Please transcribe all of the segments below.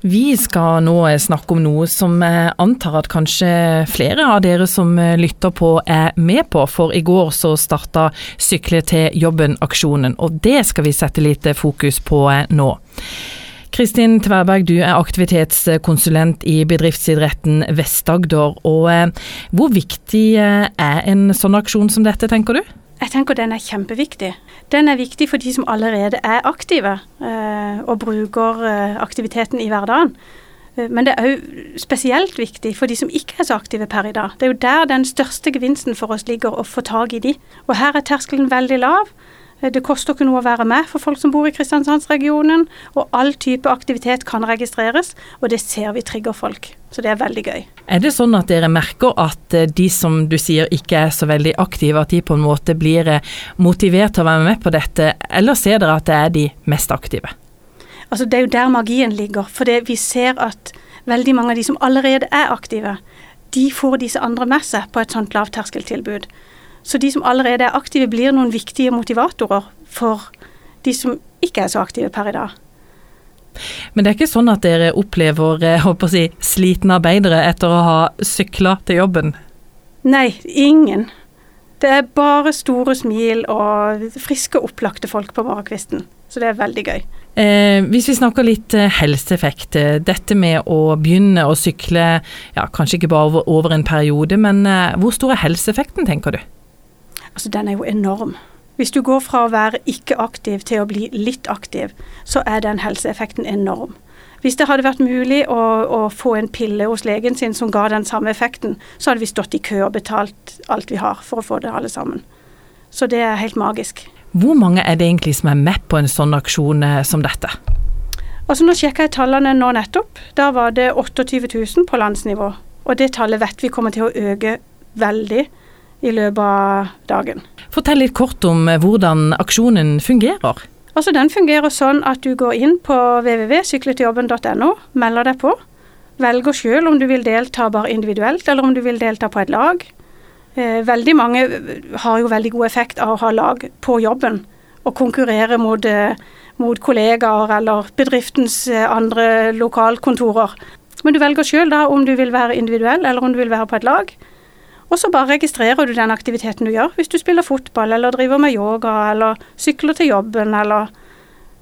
Vi skal nå snakke om noe som jeg antar at kanskje flere av dere som lytter på er med på, for i går så starta Sykle til jobben-aksjonen, og det skal vi sette litt fokus på nå. Kristin Tverberg, du er aktivitetskonsulent i bedriftsidretten Vest-Agder. og eh, Hvor viktig eh, er en sånn aksjon som dette, tenker du? Jeg tenker den er kjempeviktig. Den er viktig for de som allerede er aktive eh, og bruker eh, aktiviteten i hverdagen. Eh, men det er òg spesielt viktig for de som ikke er så aktive per i dag. Det er jo der den største gevinsten for oss ligger, å få tak i de. Og her er terskelen veldig lav. Eh, det koster ikke noe å være med for folk som bor i Kristiansandsregionen. Og all type aktivitet kan registreres, og det ser vi trigger folk. Så det er veldig gøy. Er det sånn at dere merker at eh, de som du sier ikke er så veldig aktive, at de på en måte blir eh, motivert til å være med på dette, eller ser dere at det er de mest aktive? Altså Det er jo der magien ligger. For vi ser at veldig mange av de som allerede er aktive, de får disse andre med seg på et sånt lavterskeltilbud. Så de som allerede er aktive, blir noen viktige motivatorer for de som ikke er så aktive per i dag. Men det er ikke sånn at dere opplever eh, si, slitne arbeidere etter å ha sykla til jobben? Nei, ingen. Det er bare store smil og friske, opplagte folk på morgenkvisten. Så det er veldig gøy. Eh, hvis vi snakker litt eh, helseeffekt. Eh, dette med å begynne å sykle, ja, kanskje ikke bare over, over en periode, men eh, hvor stor er helseeffekten, tenker du? Altså den er jo enorm. Hvis du går fra å være ikke aktiv til å bli litt aktiv, så er den helseeffekten enorm. Hvis det hadde vært mulig å, å, få en pille hos legen sin som ga den samme effekten, så hadde vi stått i kø og betalt alt vi har for å få det alle sammen. Så det er helt magisk. Hvor mange er det egentlig som er med på en sånn aksjon eh, som dette? Altså Nå sjekka jeg tallene nå nettopp. Da var det 28 000 på landsnivå. Og det tallet vet vi kommer til å øke veldig i løpet av dagen. Fortell litt kort om eh, hvordan aksjonen fungerer. Altså Den fungerer sånn at du går inn på www.sykletiljobben.no melder deg på. Velger sjøl om du vil delta bare individuelt, eller om du vil delta på et lag. Eh, veldig mange har jo veldig god effekt av å ha lag på jobben og konkurrere mot, eh, mot kollegaer eller bedriftens andre lokalkontorer. Men du velger sjøl om du vil være individuell eller om du vil være på et lag. Og så bare registrerer du den aktiviteten du gjør. Hvis du spiller fotball, eller driver med yoga, eller sykler til jobben, eller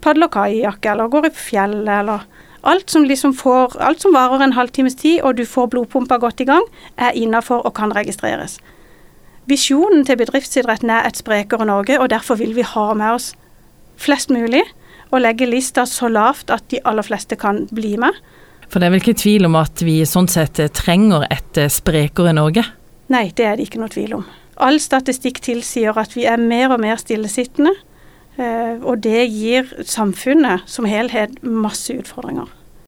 padler kajakk, eller går i fjellet, eller alt som liksom får Alt som varer en halvtimes tid, og du får blodpumpa godt i gang, er innafor og kan registreres. Visjonen til bedriftsidretten er et sprekere Norge, og derfor vil vi ha med oss flest mulig, og legge lista så lavt at de aller fleste kan bli med. For det er vel ikke tvil om at vi sånn sett trenger et sprekere Norge? Nei, det er det ikke noe tvil om. All statistikk tilsier at vi er mer og mer stillesittende. Eh, og det gir samfunnet som helhet masse utfordringer.